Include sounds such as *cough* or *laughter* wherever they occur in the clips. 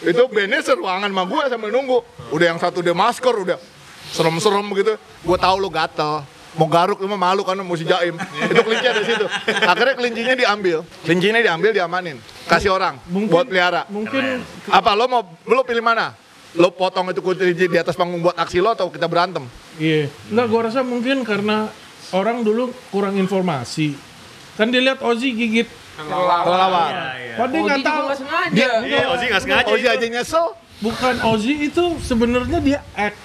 Itu bandnya seruangan sama gue sambil nunggu. Udah yang satu dia masker, udah serem-serem gitu. Gue tahu lu gatel. Mau garuk lu mah malu karena mesti jaim. Itu kelinci ada situ. Akhirnya kelincinya diambil. Kelincinya diambil diamanin. Kasih orang buat pelihara. Mungkin Apa lo mau lo pilih mana? Lo potong itu kelinci di atas panggung buat aksi lo atau kita berantem? iya. Enggak gua rasa mungkin karena orang dulu kurang informasi. Kan dia lihat Ozzy gigit Kelelawar. Padahal dia nggak tahu. Dia, Iya, Ozzy nggak sengaja. Itu. aja nyesel. Bukan Ozzy itu sebenarnya dia act.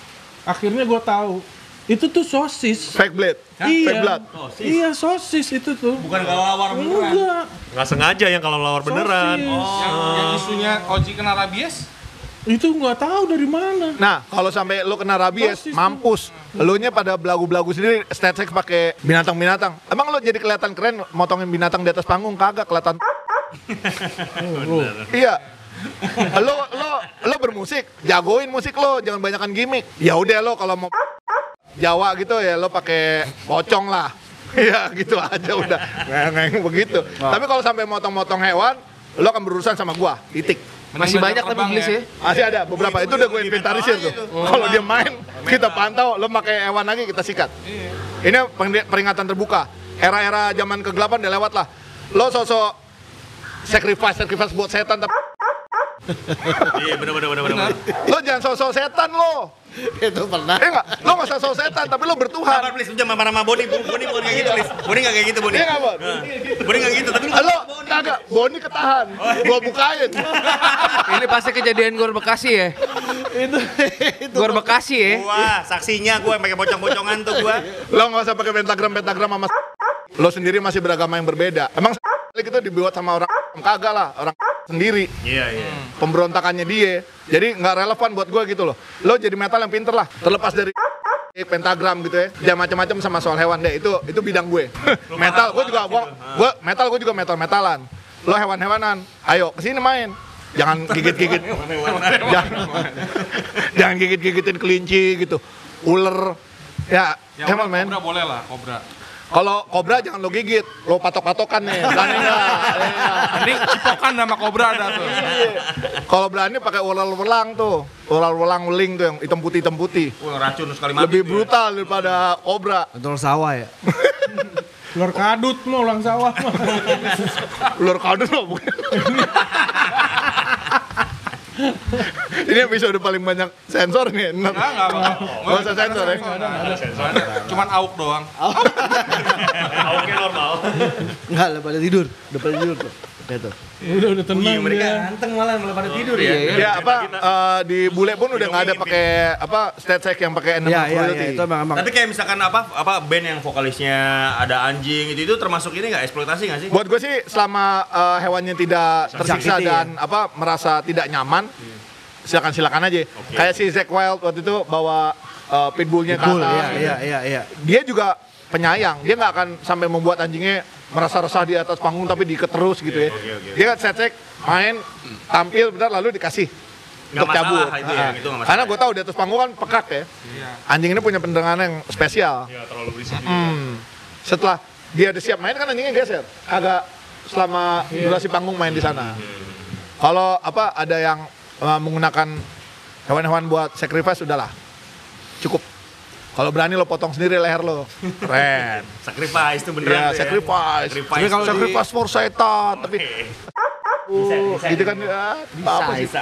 Akhirnya gua tahu. Itu tuh sosis. Fake blade. Iya. Fake blood. Iya sosis itu tuh. Bukan kelawar beneran. Enggak. Nggak sengaja yang kalau lawar beneran. Sosis. Yang, yang isunya Oji kena rabies, Itu nggak tahu dari mana. Nah, kalau sampai lo kena rabies, tuh. mampus. Lo nya pada belagu-belagu sendiri, stat sex pakai binatang-binatang. Emang lo jadi kelihatan keren motongin binatang di atas panggung kagak kelihatan. *laughs* iya. Lo lo lo bermusik, jagoin musik lo, jangan banyakan gimmick. Ya udah lo kalau mau Jawa gitu ya lo pakai pocong lah. *laughs* Iya gitu aja udah ngeng begitu. Tapi kalau sampai motong-motong hewan, lo akan berurusan sama gua. Titik. Masih banyak tapi Glis ya. ya. Masih ada beberapa itu udah gue inventarisir tuh. Kalau dia main, kita pantau, lo pakai hewan lagi kita sikat. Ini peringatan terbuka. Era-era zaman kegelapan udah lewat lah. Lo sosok sacrifice sacrifice buat setan tapi Iya, bener bener bener bener. lo jangan sosok setan lo. itu pernah Eh enggak, lo nggak sosok setan tapi lo Sabar, bertuhan. please. Lu jangan marah-marah Boni. Boni bukan kayak gitu, please. Boni nggak kayak gitu, Boni. Iya nggak, Bon? Boni nggak gitu, tapi Lo kagak, Boni ketahan. Gua bukain. Ini pasti kejadian Gor Bekasi ya. itu itu Gor Bekasi ya. Wah, saksinya gue pakai pocong-pocongan tuh gue. Lo nggak usah pakai pentagram pentagram sama lo sendiri masih beragama yang berbeda. Emang itu dibuat sama orang kagak lah, orang sendiri. Iya, iya. pemberontakannya dia. Jadi nggak relevan buat gue gitu loh. Lo jadi metal yang pinter lah. Terlepas dari pentagram gitu ya. Jangan macam-macam sama soal hewan deh. Itu itu bidang gue. *laughs* metal gue juga gua, gua metal gue juga metal metalan. Lo hewan-hewanan. Ayo ke sini main. Jangan gigit-gigit. *laughs* jangan, jangan gigit-gigitin kelinci gitu. Ular. Ya, yang hewan men. kobra boleh lah, kobra. Kalau kobra jangan lo gigit, lo patok-patokan nih. Berani nggak? Iya. Ini cipokan sama kobra ada tuh. Kalau berani pakai ular welang tuh, ular welang weling tuh yang hitam putih hitam putih. Wah, racun sekali mati. Lebih ya. brutal daripada kobra. kontrol sawah ya Ular kadut mau ulang sawah mah. Ular kadut loh bukan. *laughs* Ini episode paling banyak sensor nih. Enak. Enggak, enggak apa-apa. Gak usah sensor ya. Cuman auk doang. Oke, normal. enggak lah pada tidur udah pada tidur tuh itu Udah udah tenang Iya, mereka dia. ganteng malah malah pada tidur ya. Ya apa eh, di bule pun udah nggak ada pakai apa stat check yang pakai animal ya ya cruelty. ya itu emang emang Tapi kayak misalkan apa apa band yang vokalisnya ada anjing itu itu termasuk ini nggak eksploitasi nggak sih? Buat gue sih selama eh, hewannya tidak tersiksa Sakiti, dan apa merasa tidak nyaman, silakan silakan aja. Kayak si Zack Wild waktu itu bawa eh, pitbullnya ke cool atas. ya ya ya ya Dia juga penyayang. Dia nggak akan sampai membuat anjingnya merasa resah di atas panggung tapi diikat terus gitu ya. Dia kan set main, tampil bentar lalu dikasih untuk cabut. itu ya, Ah. itu. Karena gue tahu di atas panggung kan pekak ya. Anjing ini punya pendengaran yang spesial. Ya, terlalu berisik. Hmm. Setelah dia udah siap main kan anjingnya geser. Agak selama durasi panggung main di sana. Kalau apa ada yang uh, menggunakan hewan-hewan buat sacrifice udahlah. Cukup. Kalau berani lo potong sendiri leher lo. Keren. *laughs* Sacrifice itu Ya, beneran. ya. sacrifice. Sacrifice. Tapi kalau sacrifice for setan, tapi Bisa, bisa. gitu kan ya, apa sih? Bisa.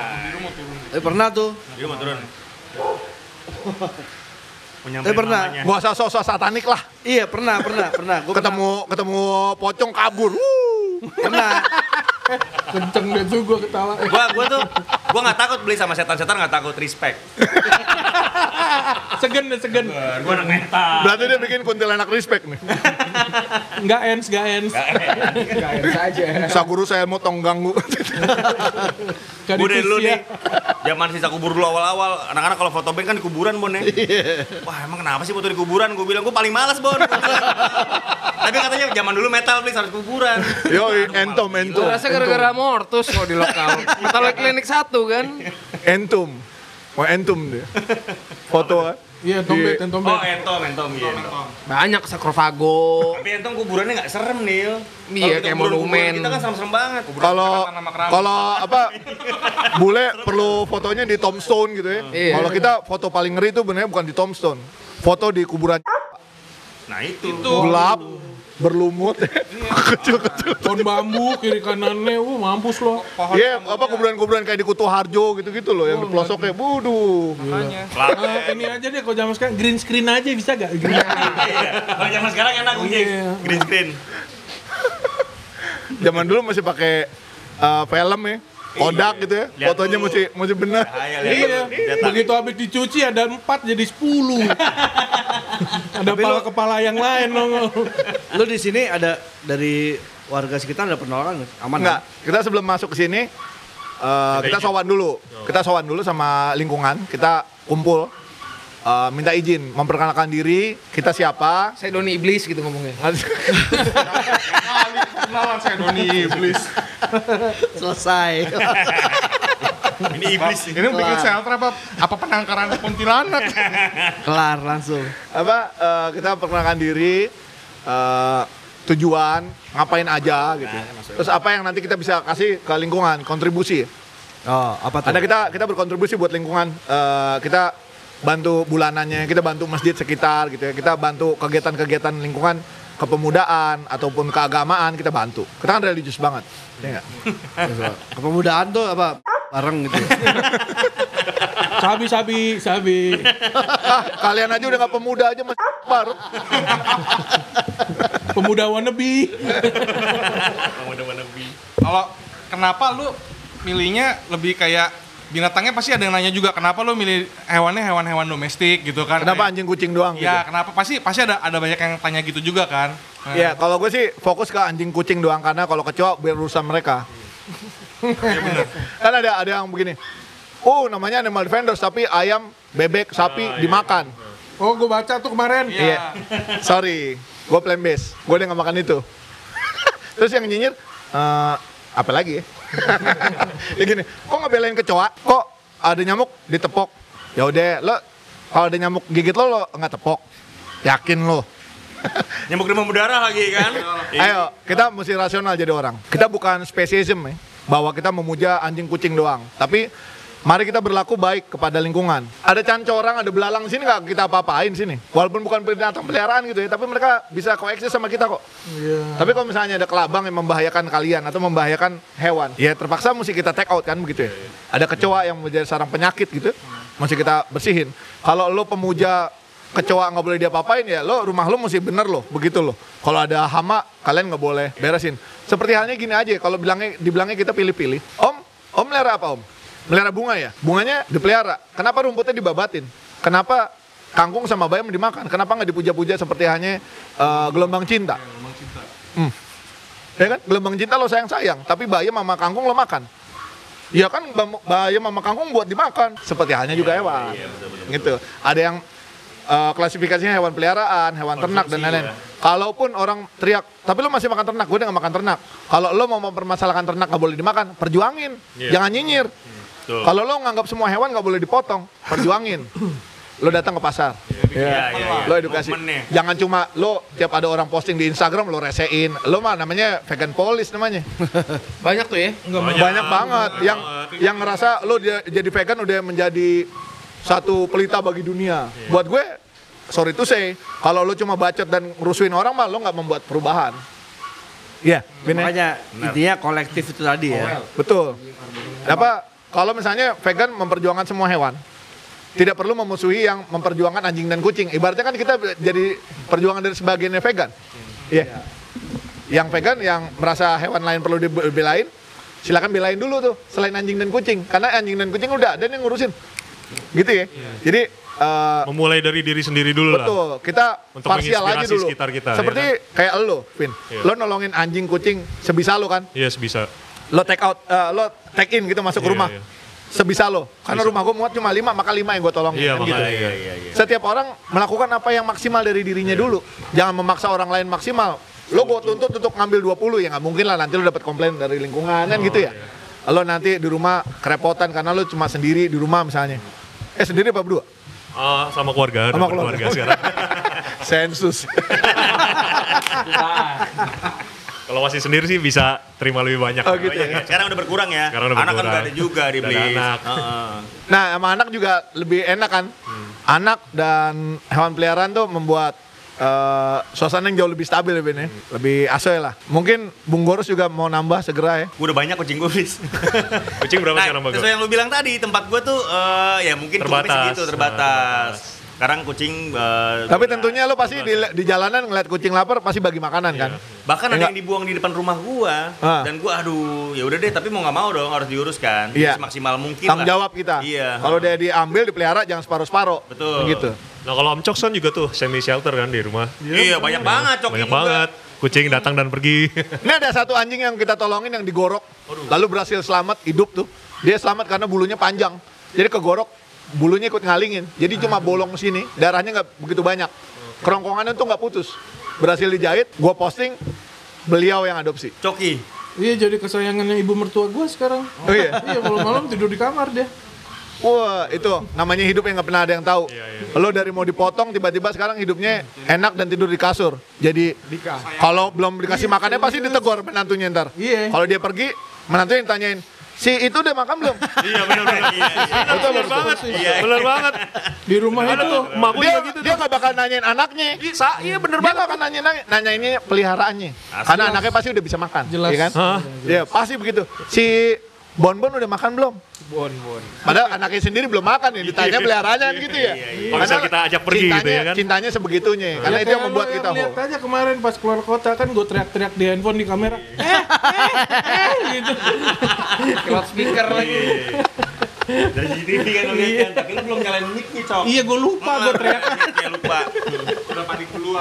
eh pernah tuh Dia mau turun. Eh, pernah. *laughs* mamanya. Gak usah sosok satanik lah. iya pernah pernah pernah Gua Ketemu ketemu pocong kabur. Wuh. pernah Kenceng tuh gua ketawa. Eh, Gua gua tuh gua nggak takut beli sama setan-setan nggak takut respect. Segen deh segen. Gua anak metal. Berarti dia bikin kuntilanak respect nih. Enggak ens, enggak ens. Enggak ens aja. Saguru saya mau tong ganggu. Gak Gue dari dulu nih, zaman sisa kubur dulu awal-awal, anak-anak kalau foto band kan di kuburan Bon ya. Wah emang kenapa sih foto di kuburan? Gue bilang gue paling males Bon. Zaman dulu metal please harus kuburan. Yo, entom entum. Gua rasa gara-gara mortus kalau di lokal. Metal klinik satu kan. entum. Mau entum dia. Foto kan. Iya, tombet, Di- tombet. Oh, entom, entom, iya. entom. Banyak sakrofago. Tapi entom kuburannya nggak serem, Nil. Iya, kayak monumen. Kita kan serem-serem banget. Kalau keramik. kalau apa bule perlu fotonya di tombstone gitu ya. Iya. Kalau kita foto paling ngeri itu benernya bukan di tombstone. Foto di kuburan Nah, itu. gelap, berlumut, kecil-kecil. Pohon bambu kiri kanannya, uh mampus lo. Pohon Iya, apa kuburan-kuburan kayak di Kutu Harjo gitu-gitu loh, yang di pelosoknya, buduh. makanya. Ah, ini aja deh kalau zaman sekarang green screen aja bisa gak? Green *laughs* Iya. Kalau zaman sekarang enak mungkin. Iya. Green screen. *laughs* Zaman dulu masih pakai uh, film ya, Kodak gitu ya, Lihat fotonya dulu. mesti mesti benar. Iya, lihat. Lihat begitu habis dicuci ada empat jadi sepuluh. *laughs* ada kepala-kepala yang lain nongol. *laughs* Lu di sini ada dari warga sekitar ada penolakan nggak? aman? Enggak, kita sebelum masuk ke sini uh, kita sowan dulu. Kita sowan dulu sama lingkungan, kita kumpul uh, minta izin memperkenalkan diri, kita siapa. Saya Doni Iblis gitu ngomongnya. Kenalan saya Doni Iblis. Selesai. *laughs* *laughs* Ini iblis. nih. Ini bikin shelter apa? Apa penangkaran kuntilanak? *laughs* Kelar langsung. apa uh, kita perkenalkan diri uh, tujuan ngapain aja gitu terus apa yang nanti kita bisa kasih ke lingkungan kontribusi Oh, apa tuh? karena kita kita berkontribusi buat lingkungan Uh, kita bantu bulanannya kita bantu masjid sekitar gitu ya kita bantu kegiatan-kegiatan lingkungan kepemudaan ataupun keagamaan kita bantu kita kan religius banget ya? Kepemudaan tuh apa? Bareng gitu. *laughs* Sabi, sabi, sabi. kalian aja udah nggak pemuda aja mas baru Pemuda wannabe. Kalau kenapa lu milihnya lebih kayak binatangnya pasti ada yang nanya juga kenapa lu milih hewannya hewan-hewan domestik gitu kan? kenapa Kayak- anjing kucing doang gitu Ya kenapa pasti pasti ada ada banyak yang tanya gitu juga kan? Nah, Ya, kalau gue sih fokus ke anjing kucing doang karena kalau kecoa biar mereka. kan ada ada yang begini. Oh, namanya animal defenders tapi ayam, bebek, sapi dimakan. Oh, gue baca tuh kemarin. Iya. Sorry, gue plan base. Gue udah gak makan itu. *laughs* Terus yang nyinyir, eh, apa lagi ya? *laughs* ya gini, kok ngebelain kecoa? Kok ada nyamuk ditepok? Ya udah, lo kalau ada nyamuk gigit lo, lo nggak tepok. Yakin lo? Nyamuk demam berdarah lagi kan? Ayo, kita mesti rasional jadi orang. Kita bukan spesiesism ya, bahwa kita memuja anjing kucing doang. Tapi mari kita berlaku baik kepada lingkungan. Ada cancorang, ada belalang sini nggak kita apa-apain sini. Walaupun bukan binatang peliharaan gitu ya, tapi mereka bisa koeksis sama kita kok. Tapi kalau misalnya ada kelabang yang membahayakan kalian atau membahayakan hewan, ya terpaksa mesti kita take out kan begitu ya. Ada kecoa yang menjadi sarang penyakit gitu, mesti kita bersihin. Kalau lo pemuja kecoa nggak boleh diapa-apain ya. Lo rumah lo mesti bener loh begitu loh. Kalau ada hama kalian nggak boleh beresin. Seperti halnya gini aja kalau bilangnya dibilangnya kita pilih-pilih. Om om melihara apa om? Melihara bunga ya? Bunganya dipelihara. Kenapa rumputnya dibabatin? Kenapa kangkung sama bayam dimakan? Kenapa nggak dipuja-puja seperti halnya eh, gelombang cinta? Hmm. ya kan? Gelombang cinta lo sayang sayang tapi bayam sama kangkung lo makan. Ya kan? Bayam sama kangkung buat dimakan. Seperti halnya juga hewan. gitu. Ada yang eh, klasifikasinya hewan peliharaan, hewan ternak dan lain-lain. Kalaupun orang teriak, tapi lo masih makan ternak, gue udah gak makan ternak. Kalau lo mau mempermasalahkan ternak gak boleh dimakan, perjuangin, jangan nyinyir. Kalau lo nganggap semua hewan gak boleh dipotong, perjuangin. lo datang ke pasar, Iya, iya, iya. lo edukasi. Movementnya. Jangan cuma lo tiap ada orang posting di Instagram lo resein. Lo mah namanya vegan police namanya. Banyak tuh ya. Banyak, banget yang yang ngerasa lo dia- jadi vegan udah menjadi satu pelita bagi dunia. Buat gue, sorry to say, kalau lo cuma bacot dan ngerusuin orang mah lo nggak membuat perubahan. Iya, ya? Makanya intinya kolektif itu tadi ya. betul. Apa kalau misalnya vegan memperjuangkan semua hewan, tidak perlu memusuhi yang memperjuangkan anjing dan kucing. Ibaratnya kan kita jadi perjuangan dari sebagiannya vegan. Iya. Yang vegan yang merasa hewan lain perlu dibelain, silakan belain dulu tuh selain anjing dan kucing. Karena anjing dan kucing udah ada yang ngurusin. Gitu ya. Jadi eh, Memulai dari diri sendiri dulu lah. Betul, kita Untuk parsial aja dulu. sekitar kita, Seperti ya kayak lo, Vin. Iya. Lo nolongin anjing, kucing sebisa lo kan. Yes, bisa. Lo take out, eh, lo take in gitu masuk ke Iya, rumah. iya. Sebisa lo. Karena rumah gue muat cuma lima, maka lima yang gue tolong. Iya, kan gitu. makanya. Iya, Setiap orang melakukan apa yang maksimal dari dirinya dulu. Jangan memaksa orang lain maksimal. Lo gue tuntut untuk ngambil 20 ya nggak mungkin lah nanti lo dapat komplain dari lingkungan kan gitu ya. Lo nanti di rumah kerepotan karena lo cuma sendiri di rumah misalnya. Eh sendiri apa berdua? Oh, sama keluarga, Sama keluarga, keluarga. sekarang. *laughs* Sensus. *laughs* Kalau masih sendiri sih bisa terima lebih banyak. Oh, gitu ya. Sekarang udah berkurang ya. Sekarang udah Anak kan udah ada juga di Bliss. anak. Heeh. Nah, sama anak juga lebih enak kan. Anak dan hewan peliharaan tuh membuat eh, suasana yang jauh lebih stabil ya Ben ya. Lebih asoy lah. Mungkin Bung Gorus juga mau nambah segera ya. Gua udah banyak kucing gue. *laughs* Kucing berapa Nah, sekarang Bang? sesuai yang lu bilang tadi, tempat gua tuh eh, ya mungkin cukupnya Terbatas. segitu, terbatas. Sekarang kucing eh, Tapi tentunya lo pasti di, di jalanan ngeliat kucing lapar pasti bagi makanan kan. bahkan ada Enggak. yang dibuang di depan rumah gua Ah. dan gua aduh ya udah deh tapi mau nggak mau dong harus diuruskan Iya. maksimal mungkin Tanggung lah. jawab kita. Iya. Kalau dia diambil dipelihara jangan separuh-separuh. Betul. Begitu. Nah kalau Om Coks kan juga tuh semi shelter kan di rumah. Iya, banyak banget coki Banyak juga. banget. Kucing datang dan pergi. *laughs* Ini ada satu anjing yang kita tolongin yang digorok. Lalu berhasil selamat hidup tuh. Dia selamat karena bulunya panjang. Jadi kegorok, bulunya ikut ngalingin. Jadi cuma bolong sini, darahnya nggak begitu banyak. Kerongkongannya tuh nggak putus. Berhasil dijahit, gua posting, beliau yang adopsi. Coki. Iya jadi kesayangannya ibu mertua gue sekarang. Oh iya? *laughs* Iya malam-malam tidur di kamar dia. Wah itu namanya hidup yang nggak pernah ada yang tahu. Lo dari mau dipotong tiba-tiba sekarang hidupnya enak dan tidur di kasur. Jadi kalau belum dikasih makannya pasti ditegur menantunya ntar. Iya. Kalau dia pergi menantunya yang tanyain si itu udah makan belum? iya benar-benar. Iya, iya. Betul Benar banget. Iya. Benar banget. Di rumah itu Emak gue dia juga gitu. dia nggak bakal nanyain anaknya. Iya bener banget. Dia nggak akan nanyain nanyainnya peliharaannya. Karena anaknya pasti udah bisa makan. Jelas. Iya kan? Iya pasti begitu. Si Bon Bon udah makan belum? Bon Bon. Padahal anaknya sendiri belum makan ya, ditanya *laughs* peliharaannya gitu ya. Kalau bisa kita ajak pergi gitu ya kan. Cintanya sebegitunya, karena itu yang membuat kita lihat aja kemarin pas keluar kota kan gue teriak-teriak di handphone di kamera. Eh, eh, eh, gitu. *laughs* Loudspeaker lagi. Dari CCTV kan lu lihat kan, tapi lu belum nyalain mic-nya, Cok. Iya gue lupa gue teriak. Ya lupa.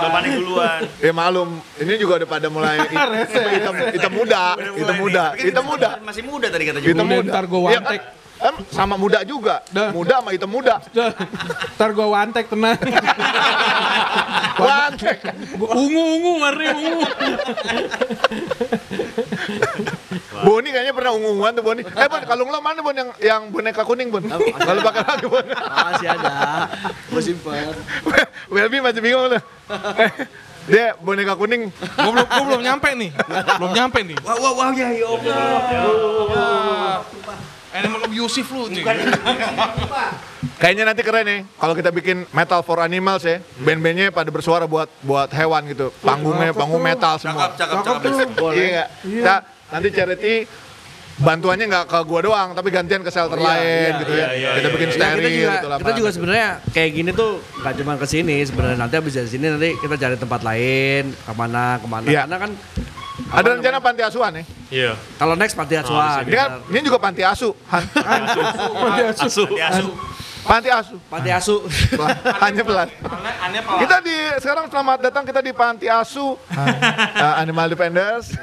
Duluan. Udah panik duluan. Ya malum, ini juga udah pada mulai *laughs* hitam, hitam muda, hitam muda, kan hitam kita muda, Masih muda tadi kata hitam juga. Udah, muda. ntar gua Iya wantek. Kan, sama muda juga, Dah. muda sama hitam muda. Ntar gue wantek tenang. Wantek. Gua ungu ungu warnanya ungu. Boni kayaknya pernah ungu-unguan tuh Boni. Eh Bon, kalung lo mana Bon yang yang boneka kuning Bon? Kalau pakai lagi Bon. Masih ada. Gue simpen. Welby masih bingung tuh. Dia boneka kuning. Gue belum, gua belum nyampe nih. Belum nyampe nih. Wah, wah, wah, ya, ya Allah. Animal abusive lu, cuy. Kayaknya nanti keren nih kalau kita bikin metal for animals ya. Band-bandnya pada bersuara buat buat hewan gitu. Panggungnya panggung metal Cakep, semua. cakep, Cakep cakep. tuh. Iya? Kita nanti charity bantuannya nggak ke gua doang, tapi gantian ke shelter lain gitu ya. kita bikin Nah, steril kita juga gitu lah. kita juga sebenarnya kayak gini tuh nggak cuma ke sini sebenarnya nanti habis dari sini nanti kita cari tempat lain ke mana ke mana Iya. karena kan Ada rencana panti asuhan ya? Iya. kalau next panti asuhan Ini kan ini juga panti asu. Han. Asu. Asu. Panti asu. panti asu Pelan. Hanya pelan. Kita di sekarang selamat datang kita di panti asu uh, Animal Defenders. *laughs*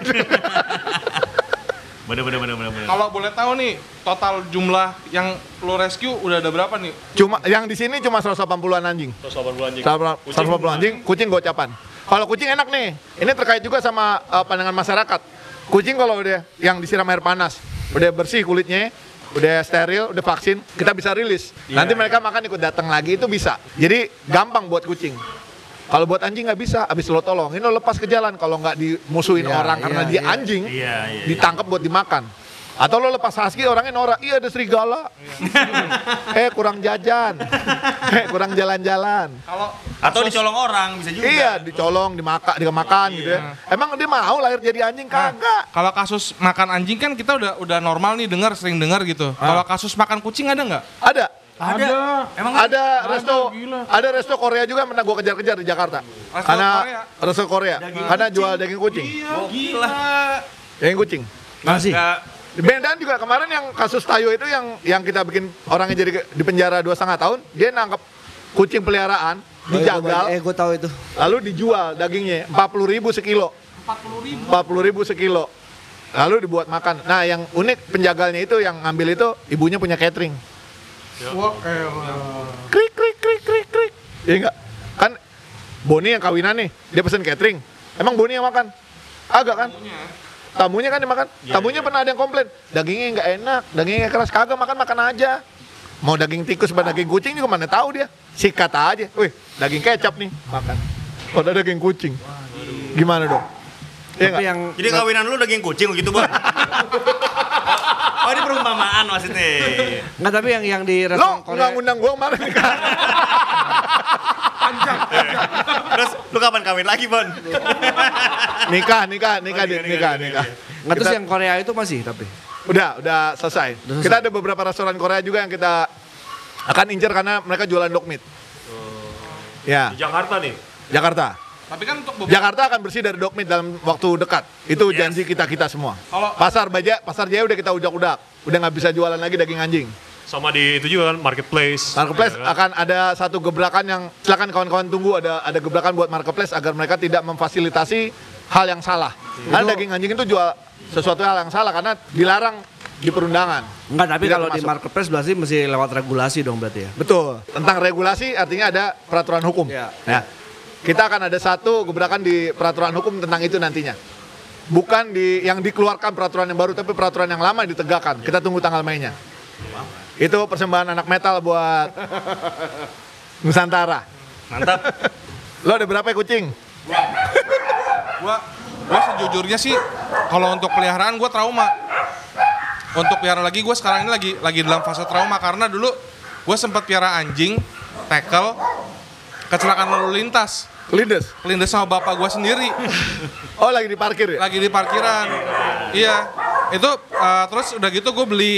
Bener, bener, bener, bener. bener. Kalau boleh tahu nih, total jumlah yang lo rescue udah ada berapa nih? Cuma yang di sini cuma 180-an anjing. 180 anjing. 180 anjing, kucing gocapan. Kalau kucing enak nih. Ini terkait juga sama uh, pandangan masyarakat. Kucing kalau udah yang disiram air panas, udah bersih kulitnya, udah steril, udah vaksin, kita bisa rilis. Nanti mereka makan ikut datang lagi itu bisa. Jadi gampang buat kucing. Kalau buat anjing nggak bisa, abis lo tolongin lo lepas ke jalan. Kalau nggak dimusuhin Iya, orang karena iya, dia iya. anjing, Iya, iya. ditangkap buat dimakan. Atau lo lepas husky orangnya norak, iya ada serigala. eh kurang jajan, eh kurang jalan-jalan. Kalau Atau dicolong orang bisa juga. Iya, dicolong, dimakan, dimakan gitu ya. Emang dia mau lahir jadi anjing kagak? kalau kasus makan anjing kan kita udah udah normal nih dengar sering dengar gitu. Kalau kasus makan kucing ada nggak? Ada. Ada. Emang Ada resto, gila. ada resto Korea juga yang pernah gue kejar-kejar di Jakarta. Resto karena Korea? resto Korea, karena jual daging kucing, Iya, gila. daging kucing. masih Nggak, Di Bendan juga kemarin yang kasus Tayo itu yang yang kita bikin orangnya jadi di penjara dua setengah tahun, dia nangkep kucing peliharaan, dijagal, eh gue tahu itu lalu dijual dagingnya 40 ribu sekilo. 40 ribu sekilo. Lalu dibuat makan. Nah yang unik penjagalnya itu yang ngambil itu ibunya punya catering. Wah. Krik krik krik krik krik. Iya enggak? Kan Boni yang kawinan nih, dia pesen catering. Emang Boni yang makan? Agak kan? Tamunya kan yang makan. Tamunya pernah ada yang komplain, dagingnya nggak enak, dagingnya keras. Kagak makan makan aja. Mau daging tikus apa daging kucing juga mana tahu dia. Sikat aja. Wih, daging kecap nih, makan. Kalau ada daging kucing. Gimana dong? Iya Tapi nggak? yang Jadi kawinan lu daging kucing gitu, Bon. *laughs* oh, ini perumpamaan maksudnya. Enggak tapi yang yang di Lo restoran nggak Korea ngundang gua kemarin *laughs* kan? Terus lu kapan kawin lagi, Bon? nikah, nikah, nikah, Oh, Dit, nikah, nikah, nikah. Nggak terus Kita- yang Korea itu masih tapi Udah, udah selesai. Udah selesai. Kita ada beberapa restoran Korea juga yang kita akan incer karena mereka jualan dog meat. Ya, Di Jakarta nih. Jakarta. Tapi kan untuk beberapa Jakarta akan bersih dari dog meat dalam waktu dekat. Itu janji kita kita semua. Kalau- Pasar Baja, Pasar Jaya udah kita udak-udak. Udah nggak bisa jualan lagi daging anjing. Sama di itu juga kan marketplace. Marketplace Ya kan? akan ada satu gebrakan yang silakan kawan-kawan tunggu ada ada gebrakan buat marketplace agar mereka tidak memfasilitasi hal yang salah. Karena daging anjing itu jual sesuatu hal yang salah karena dilarang di perundangan. Enggak, tapi Tidak kalau di termasuk. marketplace berarti mesti lewat regulasi dong berarti ya. Betul. Tentang regulasi artinya ada peraturan hukum. Ya. Ya. Kita akan ada satu gebrakan di peraturan hukum tentang itu nantinya. Bukan di yang dikeluarkan peraturan yang baru tapi peraturan yang lama yang ditegakkan. Kita tunggu tanggal mainnya. Itu persembahan anak metal buat Nusantara. Mantap. Lo ada berapa ya kucing? gua gua sejujurnya sih kalau untuk peliharaan gua trauma. Untuk pelihara lagi gua sekarang ini lagi lagi dalam fase trauma karena dulu gua sempat pelihara anjing, tackle, kecelakaan lalu lintas. Lindes. Kelindes sama bapak gua sendiri *laughs* Oh lagi di parkir ya? lagi di parkiran. Iya. Itu eh, terus udah gitu gue beli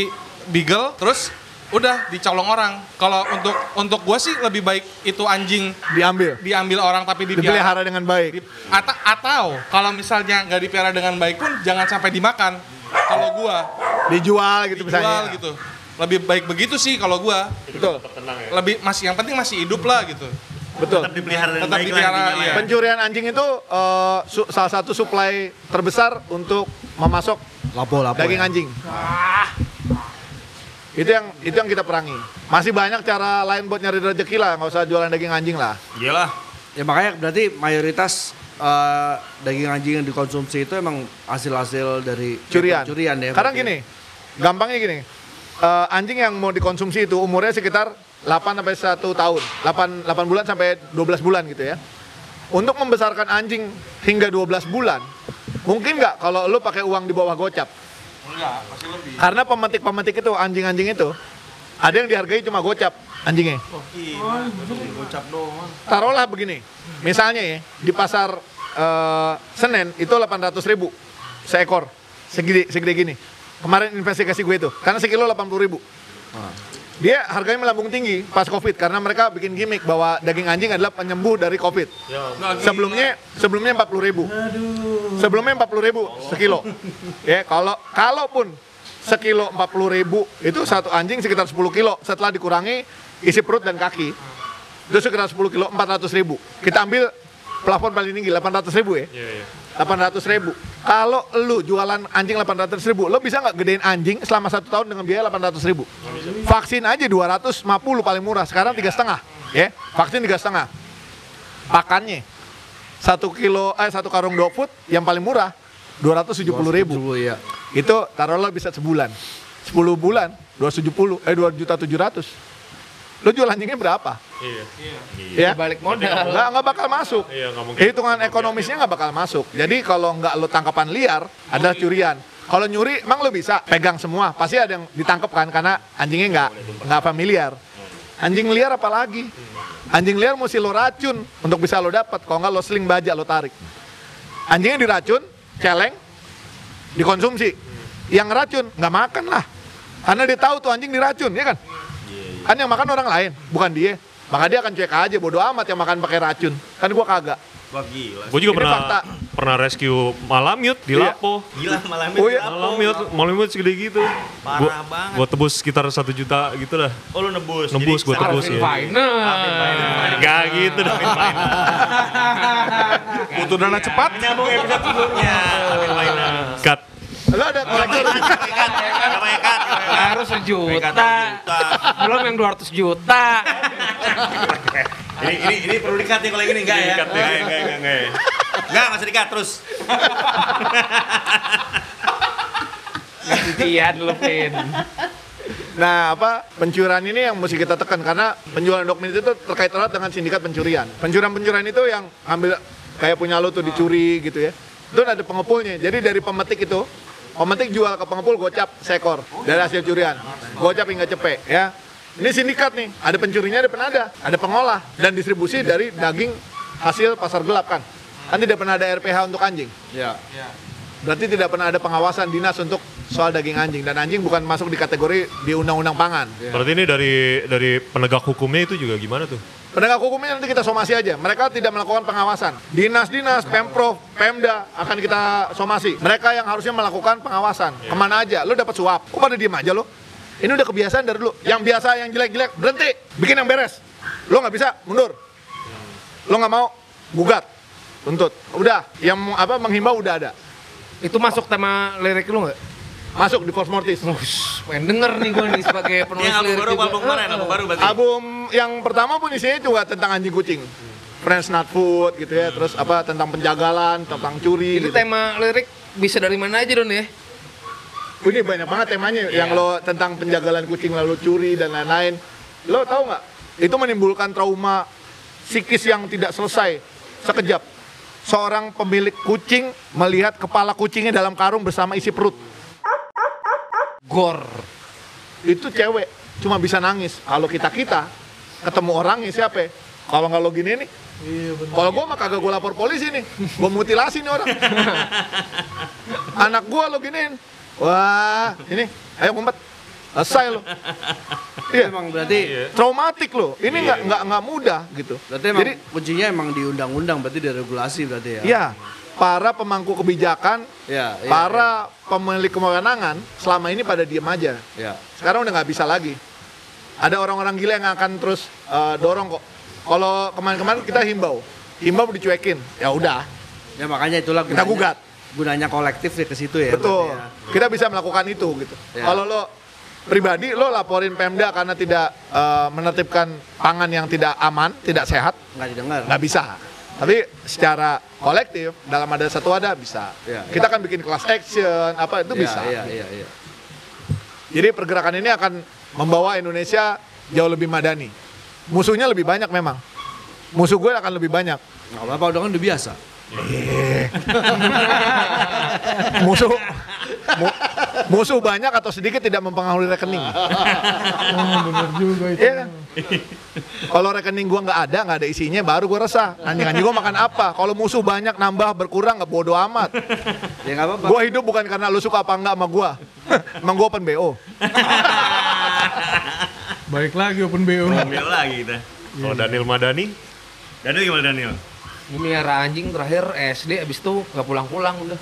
beagle terus udah dicolong orang. Kalau untuk untuk gua sih lebih baik itu anjing Diambil. diambil orang tapi dipelihara. Dipelihara dengan baik. Di- Atau, atau kalau misalnya nggak dipelihara dengan baik pun jangan sampai dimakan. Kalau gua Dijual gitu dijual misalnya. gitu. Lebih baik begitu sih kalau gua. Betul. Lebih masih yang penting masih hidup lah gitu. Betul. Tetap dipelihara dengan Tetap baik dipelihara, lah iya. lah. Pencurian anjing itu eh, su- salah satu suplai terbesar untuk memasok Lapo-lapo. daging ya. anjing. Itu yang itu yang kita perangi. Masih banyak cara lain buat nyari rezeki lah, nggak usah jualan daging anjing lah. Iyalah. Ya makanya berarti mayoritas eh, daging anjing yang dikonsumsi itu emang hasil-hasil dari Curian. curian ya. Sekarang berarti. gini, gampangnya gini. eh, anjing yang mau dikonsumsi itu umurnya sekitar 8 sampai 1 tahun. 8 8 bulan sampai 12 bulan gitu ya. Untuk membesarkan anjing hingga 12 bulan, mungkin nggak kalau lu pakai uang di bawah gocap? Enggak, pasti lebih. Karena pemetik-pemetik itu anjing-anjing itu ada yang dihargai cuma gocap anjingnya. Taruhlah begini, misalnya ya di pasar eh, Senen itu 800 ribu seekor segede segede gini. Kemarin investigasi gue itu karena sekilo 80 ribu. Dia harganya melambung tinggi pas COVID karena mereka bikin gimmick bahwa daging anjing adalah penyembuh dari COVID. Sebelumnya sebelumnya 40 ribu. Sebelumnya 40 ribu sekilo. Ya kalau kalaupun sekilo 40 ribu itu satu anjing sekitar 10 kilo setelah dikurangi isi perut dan kaki itu sekitar 10 kilo 400 ribu. Kita ambil plafon paling tinggi 800 ribu ya. Iya, iya. 800 ribu. Kalau lu jualan anjing 800 ribu, lo bisa nggak gedein anjing selama satu tahun dengan biaya 800 ribu? Vaksin aja 250 paling murah, sekarang tiga setengah, ya. Vaksin tiga setengah. Pakannya satu kilo, eh satu karung dog food yang paling murah 270 ribu. 270, ya. Itu taruhlah bisa sebulan. 10 bulan 270 eh 2 juta 700. Lo jual anjingnya berapa? Iya. Ya. Balik modal. Nggak, nggak bakal masuk. Iya, nggak mungkin. Hitungan ekonomisnya nggak bakal masuk. Jadi kalau nggak lo tangkapan liar, adalah curian. Kalau nyuri, emang lo bisa pegang semua. Pasti ada yang ditangkap kan, karena anjingnya nggak nggak familiar. Anjing liar apalagi? Anjing liar mesti lo racun untuk bisa lo dapat. Kalau nggak lo seling baja lo tarik. Anjingnya diracun, celeng, dikonsumsi. Yang racun nggak makan lah. Karena dia tahu tuh anjing diracun, ya kan? Kan yang makan orang lain, bukan dia. Maka dia akan cuek aja, bodo amat yang makan pakai racun. Kan gua kagak. Wah gila. Gue juga Ini pernah fakta. pernah rescue malamute di Iya. Lapo. Gila malam Oh iya. Malamute, malamute segede gitu. Parah Gua, banget. gua tebus sekitar satu juta gitu lah. Oh lu nebus. Nebus, gua tebus ya. Final. Gak gitu dah. Butuh dana cepat. Menyambung episode sebelumnya. Cut. Lo ada kolektor? Harus sejuta. Belum yang 200 juta. Ini ini ini perlu dikat nih kalau yang ini enggak ya? Ya. Enggak, enggak, enggak, enggak. Enggak, masih dikat terus. Titian lu, Vin. Nah, apa pencurian ini yang mesti kita tekan karena penjualan dokumen itu tuh terkait erat dengan sindikat pencurian. Pencurian-pencurian itu yang ambil kayak punya lo tuh dicuri gitu ya. Itu ada pengepulnya. Jadi dari pemetik itu, pemetik jual ke pengepul gocap sekor dari hasil curian. Gocap hingga cepek ya. Ini sindikat nih, ada pencurinya, ada penada, ada pengolah dan distribusi dari daging hasil pasar gelap kan. Kan tidak pernah ada RPH untuk anjing. Ya. Berarti tidak pernah ada pengawasan dinas untuk soal daging anjing dan anjing bukan masuk di kategori di undang-undang pangan. Berarti ini dari dari penegak hukumnya itu juga gimana tuh? Penegak hukumnya nanti kita somasi aja. Mereka tidak melakukan pengawasan. Dinas-dinas, Pemprov, Pemda akan kita somasi. Mereka yang harusnya melakukan pengawasan. Ke mana aja? Lo dapat suap. Kok pada diem aja lo? Ini udah kebiasaan dari dulu. Yang biasa, yang jelek-jelek, berhenti. Bikin yang beres. Lo nggak bisa, mundur. Lo nggak mau, gugat. Tuntut. Udah. Yang apa menghimbau udah ada. Itu masuk tema lirik lu nggak? Masuk di Force Mortis. Ush, pengen denger nih gue nih sebagai penulis yang album lirik baru, juga. album kemarin, album baru berarti. Album yang pertama pun isinya juga tentang anjing kucing. Friends Not Food gitu ya, terus apa tentang penjagalan, tentang curi Ini gitu. tema lirik bisa dari mana aja Don ya? Ini banyak banget temanya yang lo tentang penjagalan kucing lalu curi dan lain-lain. Lo tahu nggak? Itu menimbulkan trauma psikis yang tidak selesai sekejap. Seorang pemilik kucing melihat kepala kucingnya dalam karung bersama isi perut. Gor. Itu cewek cuma bisa nangis. Kalau kita kita ketemu orangnya siapa? ya? Kalau nggak lo gini nih, Kalau gue mah kagak gue lapor polisi nih, gue mutilasi nih orang. *laughs* Anak gue lo giniin, wah ini, ayo ngumpet, selesai lo. Iya, Emang berarti traumatik lo. Ini nggak nggak nggak mudah gitu. berarti emang Jadi, kuncinya emang di undang-undang berarti diregulasi berarti ya. ya para pemangku kebijakan, Ya, iya, para pemilik kewenangan selama ini pada diem aja. Ya. Sekarang udah nggak bisa lagi. Ada orang-orang gila yang akan terus eh, dorong kok. Kalau kemarin-kemarin kita himbau, himbau dicuekin, ya udah, Ya makanya itulah kita gunanya, gugat. gunanya kolektif ya ke situ ya. Betul. ya. Kita bisa melakukan itu gitu. Ya. Kalau lo pribadi lo laporin Pemda karena tidak eh, menertibkan pangan yang tidak aman, tidak sehat, Nggak didengar. nggak bisa. Tapi secara kolektif dalam ada satu ada bisa. Ya. Kita kan bikin class action apa itu Iya, bisa. Iya, iya, iya. Jadi pergerakan ini akan membawa Indonesia jauh lebih madani. Musuhnya lebih banyak memang. Musuh gue akan lebih banyak. Nggak apa-apa udah kan udah biasa. *laughs* Musuh mu- musuh banyak atau sedikit tidak mempengaruhi rekening. Oh, bener juga itu. Iya kan? Kalau rekening gua nggak ada, nggak ada isinya, baru gua resah. Anjing-anjing gua makan apa? Kalau musuh banyak nambah berkurang nggak bodo amat. Ya nggak apa-apa. Gua hidup bukan karena lu suka apa enggak sama gua. Emang gua open BO. Baik lagi open BO. Ambil lagi kita. Kalau Daniel Madani, Daniel gimana Daniel? Miara anjing terakhir SD abis itu nggak pulang-pulang udah.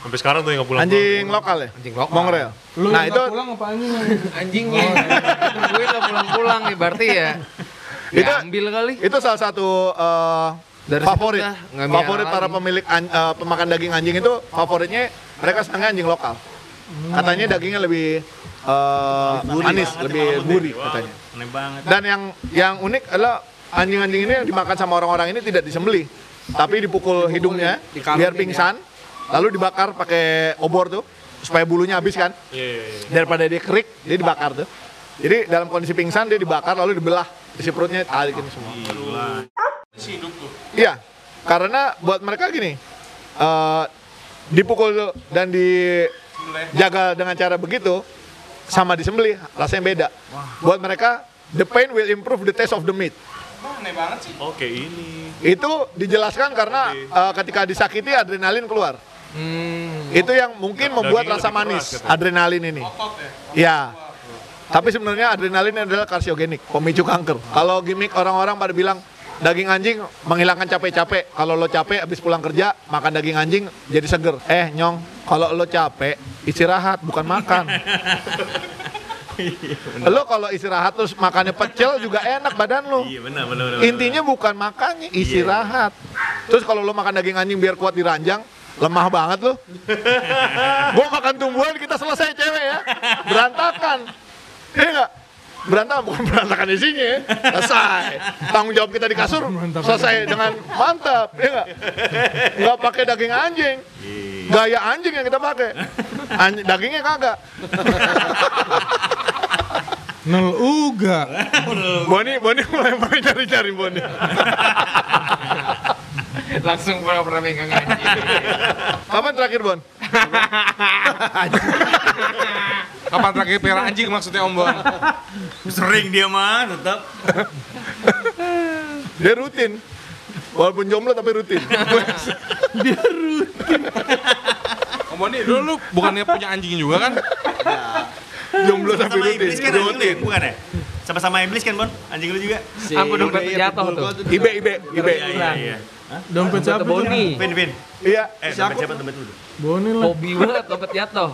Sampai sekarang tuh yang nggak pulang. Anjing lokal ya? Anjing lokal. Mongrel. Lu Nah itu pulang apa anjing? Anjingnya. Gue nggak pulang-pulang nih berarti ya. Itu- Diambil kali. itu salah satu eh, Dari favorit. dah, miara Favorit para lagi. pemilik an- eh, pemakan daging anjing itu favoritnya mereka senangnya anjing lokal. Katanya dagingnya lebih eh, manis, lebih gurih katanya. Aneh banget. Dan yang yang unik adalah anjing-anjing ini yang dimakan sama orang-orang ini tidak disembelih, tapi dipukul hidungnya biar ya. Lalu dibakar pakai obor tuh supaya bulunya habis kan. Iya, iya, iya. Daripada dia kerik, dia dibakar tuh. Jadi dalam kondisi pingsan dia dibakar lalu dibelah isi perutnya talikin semua. Iya, karena buat mereka gini, eh, dipukul dan dijaga dengan cara begitu sama disembelih rasanya beda. Buat mereka the pain will improve the taste of the meat. Oke ini. Itu dijelaskan karena eh, ketika disakiti adrenalin keluar. Hmm. Itu yang mungkin membuat Dagingnya rasa manis, keras, katanya. adrenalin ini. Ya. Tapi sebenarnya adrenalin adalah karsiogenik, pemicu kanker. Kalau gimmick orang-orang pada bilang daging anjing menghilangkan capek-capek. Kalau lo capek habis pulang kerja, makan daging anjing jadi seger. Eh, nyong, kalau lo capek, istirahat bukan makan. lo kalau istirahat terus makannya pecel juga enak badan lo. Iya benar benar benar. Intinya bukan makannya, istirahat. Terus kalau lo makan daging anjing biar kuat di ranjang, lemah banget lo. Gua makan tumbuhan kita selesai cewek ya. Berantakan. Iya enggak? Berantakan bukan berantakan isinya ya. Selesai. Tanggung jawab kita di kasur selesai dengan mantap, ya enggak? Enggak pakai daging anjing. Gaya anjing yang kita pakai. Anj- dagingnya kagak. Nel uga. Boni, Boni mulai mulai cari-cari Boni. *laughs* Langsung pura-pura megang anjing. *laughs* Kapan terakhir Bon? *laughs* Kapan terakhir piara anjing maksudnya Om Bon? Sering dia mah tetap. Dia rutin. Walaupun jomblo tapi rutin. Om Bon nih, dulu lu bukannya punya anjing juga kan? jomblo tapi rutin. iblis kan anjing lu ya, bukan ya? Sama-sama iblis kan, Bon? Anjing lu juga? Ampun dompet jatuh tuh. Ibe, Ibe, Ibe. Iya, iya, iya. Dompet siapa? Boni. Vin, Vin. Iya. Eh, dompet siapa dompet lu? Boni lah. Hobi banget dompet jatuh.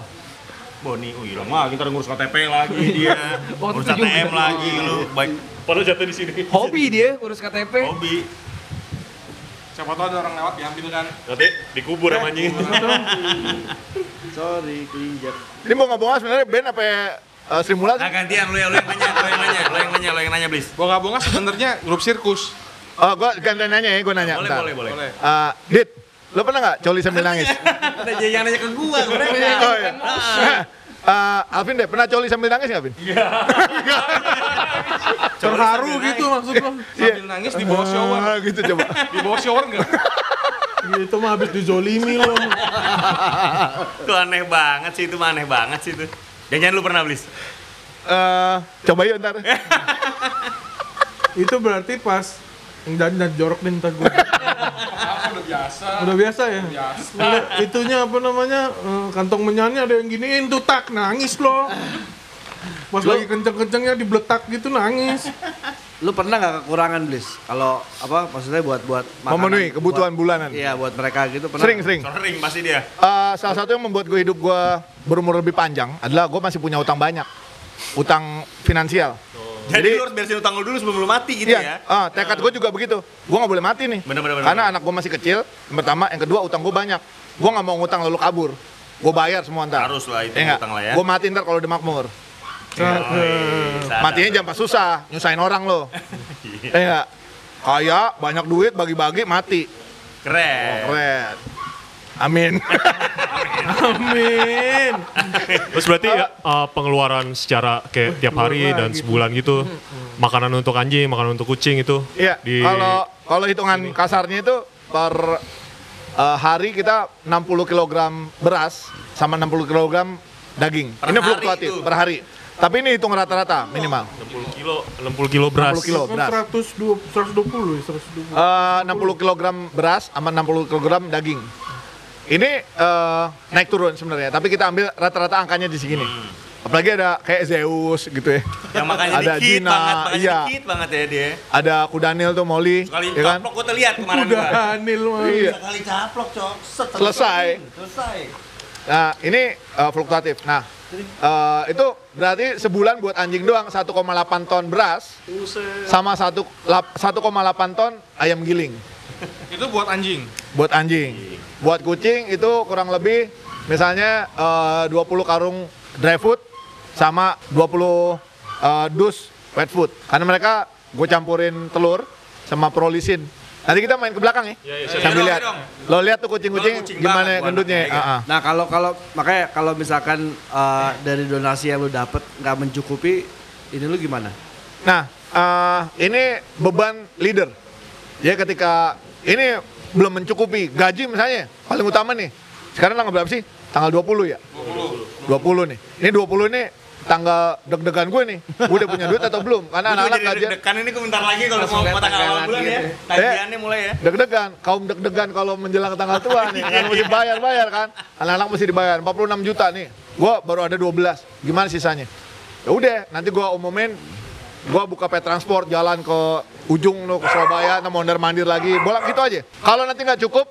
Boni, oh gila mah kita ngurus KTP lagi dia. *laughs* Oh, Ngurus. ATM lagi lu. Baik Padahal jatuh di sini. Hobi *laughs* dia urus KTP. hobi. Siapa tahu ada orang lewat diambil kan? Nanti dikubur sama anjing. *laughs* Ini mau ngomong sebenarnya band apa uh, Sri Mulat? Nah gantian lu ya, lu yang nanya, lu yang nanya, lu yang nanya, lu yang nanya, Blis. Bonga-bonga sebenarnya grup sirkus. Oh, gua gantian nanya ya, gua nanya. Boleh, bentar. boleh, boleh. Boleh. Uh, Dit, lo pernah nggak coli sambil nangis? Ada yang nanya ke gua, *laughs* gua nanya. oh iya. Uh, Alvin deh, pernah coli sambil nangis nggak, Alvin? *laughs* Terharu gitu maksud lo. Sambil nangis di bawah shower. Ah, gitu coba. *laughs* Di bawah shower enggak? Itu mah habis dizolimi lo. Itu aneh banget sih, itu mah aneh banget sih itu. Jangan-jangan lu pernah, Blis? Eh, coba yuk ntar. Itu berarti pas dan dan jorok nih ntar gue. Udah biasa. Udah biasa ya? Ngeliat itunya apa namanya eh, kantong menyanyi ada yang giniin tuh tak nangis lo. Pas lagi kenceng-kencengnya dibletak gitu nangis. Lu pernah nggak kekurangan Blis? Kalau apa maksudnya buat buat makanan, Memenuhi kebutuhan buat- bulanan. Iya, buat mereka gitu pernah. Sering, sering. Sering pasti dia. Eh, salah satu yang membuat gue hidup gue berumur lebih panjang adalah gue masih punya utang banyak. Utang finansial. Jadi, Jadi- lu harus beresin utang lu dulu sebelum lu mati gitu Iya, ya. ah, tekad gue juga begitu. Gue nggak boleh mati nih. Bener, bener, bener, Karena bener. anak gue masih kecil. Yang pertama, yang kedua utang gue banyak. Gue nggak mau ngutang lalu kabur. Gue bayar semua ntar. Harus lah itu Iya nggak? utang lah ya. Gue mati ntar kalau udah makmur. Matinya jangan pas susah, nyusahin orang lo. *laughs* Iya. Eh nggak? Kaya, banyak duit, bagi-bagi, mati. Keren. Keren. Amin. Amin. Terus berarti ya, uh, pengeluaran secara kayak tiap hari dan sebulan gitu. Makanan untuk anjing, makanan untuk kucing itu. Iya, Di kalau kalau hitungan kasarnya itu per eh, hari kita 60 kg beras sama 60 kg daging. Per ini fluktuatif per hari. Tapi ini hitung rata-rata minimal. 60 kilo, 60 kilo beras. 60 kilo beras. 120 120 ya, 120. Eh, 60 kg beras sama 60 kg daging. Ini eh, naik turun sebenarnya, tapi kita ambil rata-rata angkanya di sini. Apalagi ada kayak Zeus gitu ya. Yang makannya Ada dikit Gina, banget, makannya iya. dikit banget ya dia. Ada Kudanil tuh Molly, Sekali ya kan? caplok gua tuh lihat kemarin Udah gua. anil mah. Iya. Sekali caplok, cok. Set, Selesai. Selesai. Nah, ini eh, fluktuatif. Nah, eh, itu berarti sebulan buat anjing doang 1,8 ton beras sama 1 lap- 1,8 ton ayam giling Itu buat anjing. buat anjing. Buat kucing itu kurang lebih misalnya eh, 20 karung dry food sama 20 eh, dus wet food. Karena mereka gue campurin telur sama prolisin. Nanti kita main ke belakang ya. Sambil Iya dong, lihat. iya dong. Lo lihat tuh kucing-kucing kucing gimana banget gendutnya. ah. Nah kalau kalau makanya kalau misalkan eh, dari donasi yang lu dapet nggak mencukupi, ini lu gimana? Nah, eh, ini beban leader. Ya ketika ini belum mencukupi gaji misalnya, paling utama nih. Sekarang tanggal berapa sih? Tanggal 20 ya? 20. 20 nih. Ini 20 ini tanggal deg-degan gue nih. Gue udah punya duit atau belum? Karena anak-anak gajian deg-degan ini komentar lagi kalau mau lihat tanggal awal bulan ya. gitu Tagihannya mulai ya. Deg-degan, kaum deg-degan kalau menjelang tanggal tua nih, *laughs* kan mesti bayar-bayar kan. Anak-anak mesti dibayar, 46 juta nih. Gua baru ada 12, gimana sisanya? Ya udah, nanti gua umumin, gua buka pet transport jalan ke ujung lo ke Surabaya, nah mondar mandir lagi, bolak gitu aja. Kalau nanti nggak cukup,